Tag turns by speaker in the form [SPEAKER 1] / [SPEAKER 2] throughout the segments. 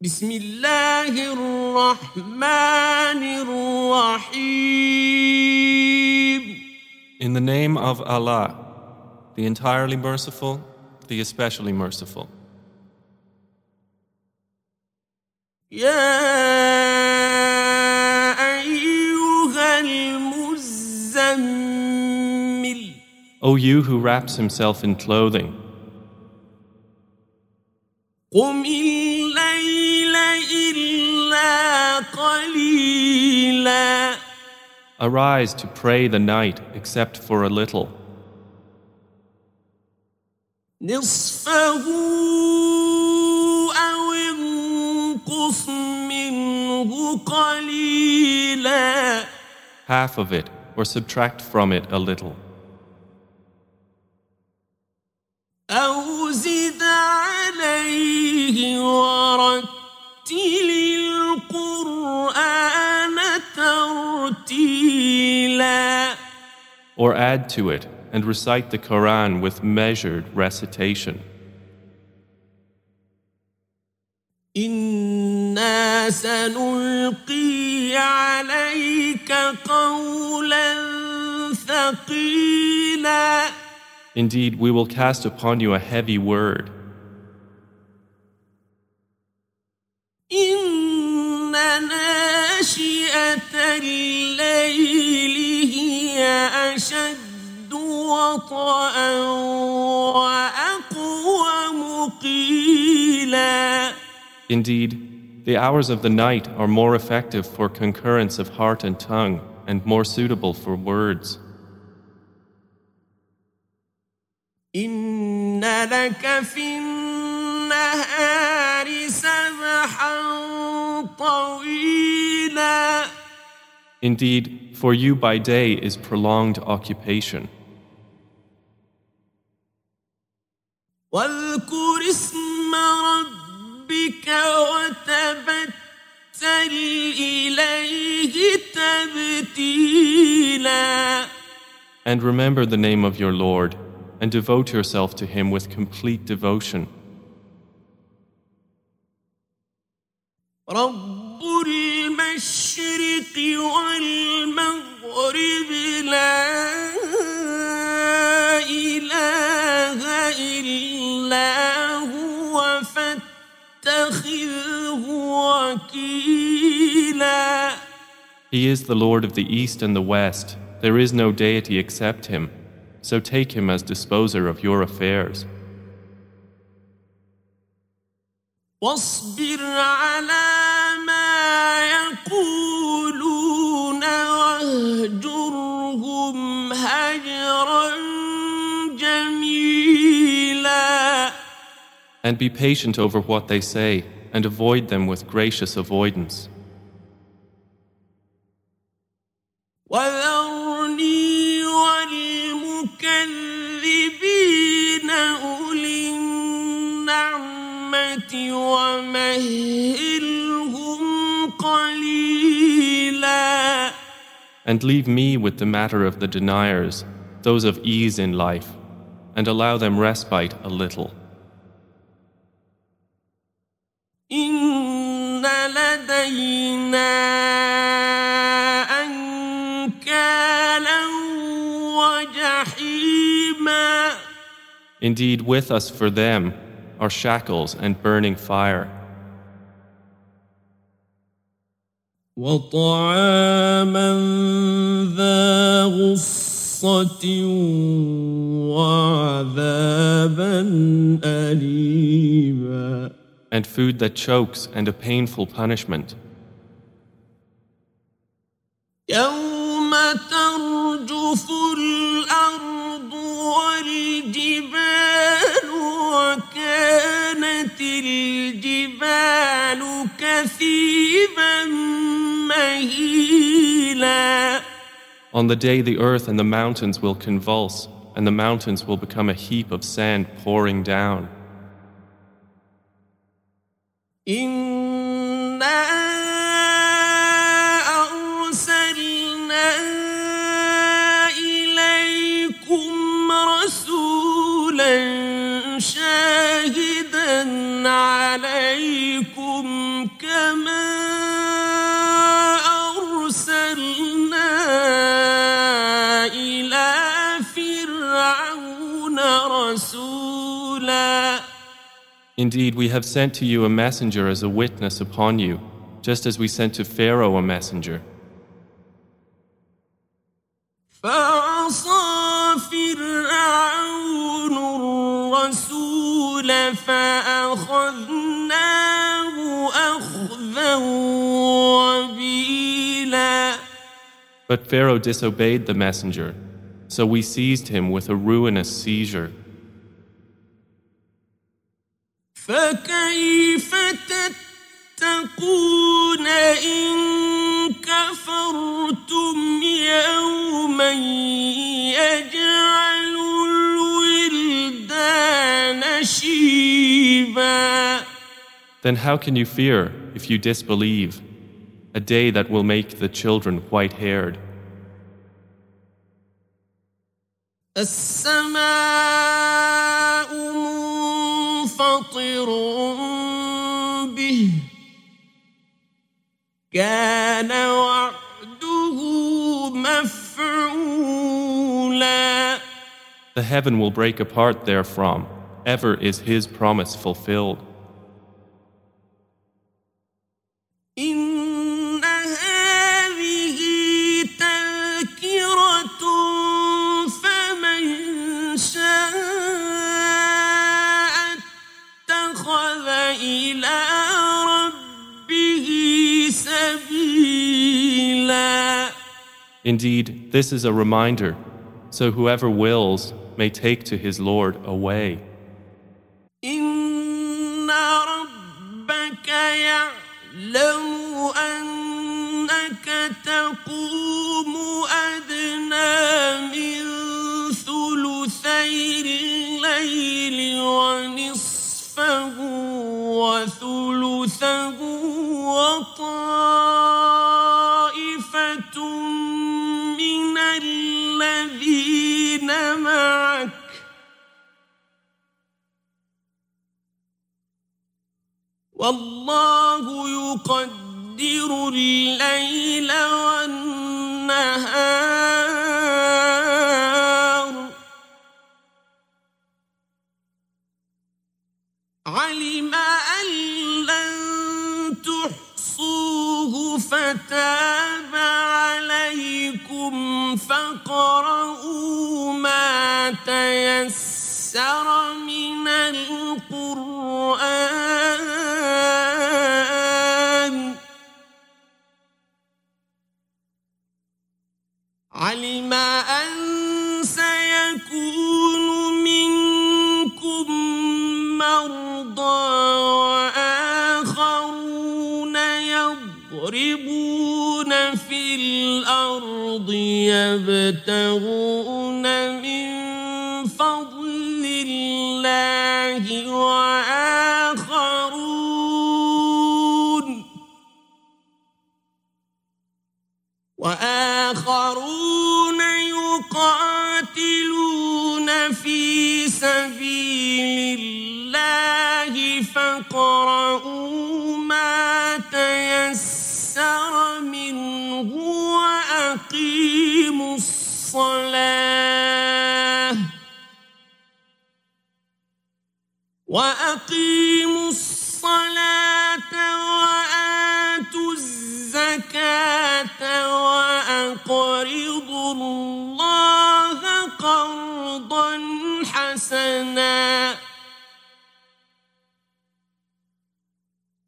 [SPEAKER 1] بسم الله الرحمن الرحيم
[SPEAKER 2] In the name of Allah, the entirely merciful, the especially merciful.
[SPEAKER 1] يا أيها المزمل
[SPEAKER 2] O you who wraps himself in clothing,
[SPEAKER 1] قم
[SPEAKER 2] arise to pray the night except for a little.
[SPEAKER 1] نصفه أو انقص منه قليلا
[SPEAKER 2] Half of it, or subtract from it a little.
[SPEAKER 1] أو زد عليه ورتل القرآن ترتيلا
[SPEAKER 2] Or add to it and recite the Quran with measured recitation.
[SPEAKER 1] إنا سنلقي عليك قولا ثقيلا
[SPEAKER 2] Indeed, we will cast upon you a heavy word.
[SPEAKER 1] إن ناشئة الليل هي أشد وطئا وأقوم قيلا
[SPEAKER 2] Indeed, the hours of the night are more effective for concurrence of heart and tongue and more suitable for words.
[SPEAKER 1] إن لك في النهار سبحا طويلا
[SPEAKER 2] Indeed, for you by day is prolonged occupation.
[SPEAKER 1] واذكر اسم ربك وتبتل إليه تبتيلا
[SPEAKER 2] And remember the name of your Lord, and devote yourself to Him with complete devotion.
[SPEAKER 1] رب المشرق والمغرب لا إله إلا هو فاتخذه وكيلا
[SPEAKER 2] He is the Lord of the East and the West. There is no deity except Him. So take Him as disposer of your affairs.
[SPEAKER 1] واصبر على ما يقولون
[SPEAKER 2] and be patient over what they say, and avoid them with gracious avoidance. And leave me with the matter of the deniers, those of ease in life, and allow them respite a little.
[SPEAKER 1] إن لدينا أنكالا وجحيما
[SPEAKER 2] Indeed, with us for them are shackles and burning fire,
[SPEAKER 1] وطعاما ذا غصة
[SPEAKER 2] and food that chokes, and a painful punishment.
[SPEAKER 1] يوم ترجف الأرض والجبال وكانت الجبال كثيبا مهيلا
[SPEAKER 2] On the day the earth and the mountains will convulse, and the mountains will become a heap of sand pouring down.
[SPEAKER 1] إنا أرسلنا إليكم رسولا شاهدا عليكم كما أرسلنا إلى فرعون رسولا
[SPEAKER 2] Indeed, we have sent to you a messenger as a witness upon you, just as we sent to Pharaoh a messenger. But Pharaoh disobeyed the messenger, so we seized him with a ruinous seizure.
[SPEAKER 1] فكيف تتقون إن كفرتم يوما يجعل الولدان شيبا
[SPEAKER 2] Then how can you fear if you disbelieve? A day that will make the children white haired.
[SPEAKER 1] السماء كان وعده مفعولا
[SPEAKER 2] The heaven will break apart therefrom. Ever is his promise fulfilled. Indeed, this is a reminder, so whoever wills may take to his Lord a way.
[SPEAKER 1] إن ربك يعلم أنك والله يقدر الليل والنهار. علم أن لن تحصوه فتاب عليكم فاقرؤوا ما تيسر علم أن سيكون منكم مرضى وآخرون يضربون في الأرض يبتغون وأقيموا الصلاة وآتوا الزكاة وأقرضوا الله قرضا حسنا.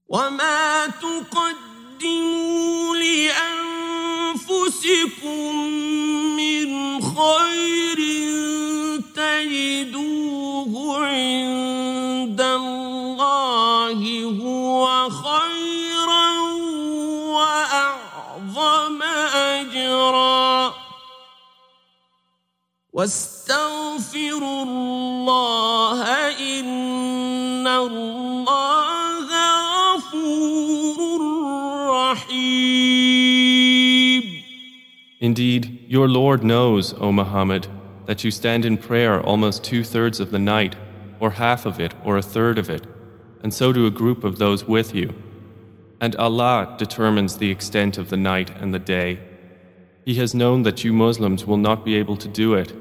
[SPEAKER 1] وما تقدموا لأنفسكم من خير تجدوا هو خيرا وأعظم أجرا واستغفروا الله إن الله غفور رحيم
[SPEAKER 2] Indeed, your Lord knows, O Muhammad, that you stand in prayer almost two thirds of the night, or half of it, or a third of it, and so do a group of those with you. And Allah determines the extent of the night and the day. He has known that you Muslims will not be able to do it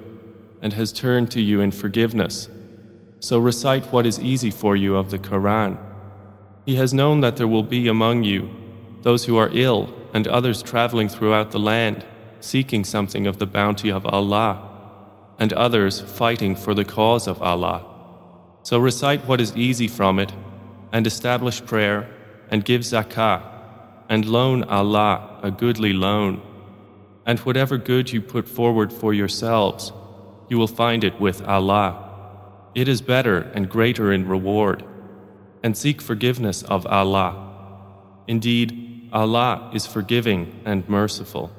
[SPEAKER 2] and has turned to you in forgiveness. So recite what is easy for you of the Quran. He has known that there will be among you those who are ill and others traveling throughout the land, seeking something of the bounty of Allah, and others fighting for the cause of Allah. So recite what is easy from it, and establish prayer, and give zakah, and loan Allah a goodly loan. And whatever good you put forward for yourselves, you will find it with Allah. It is better and greater in reward. And seek forgiveness of Allah. Indeed, Allah is forgiving and merciful.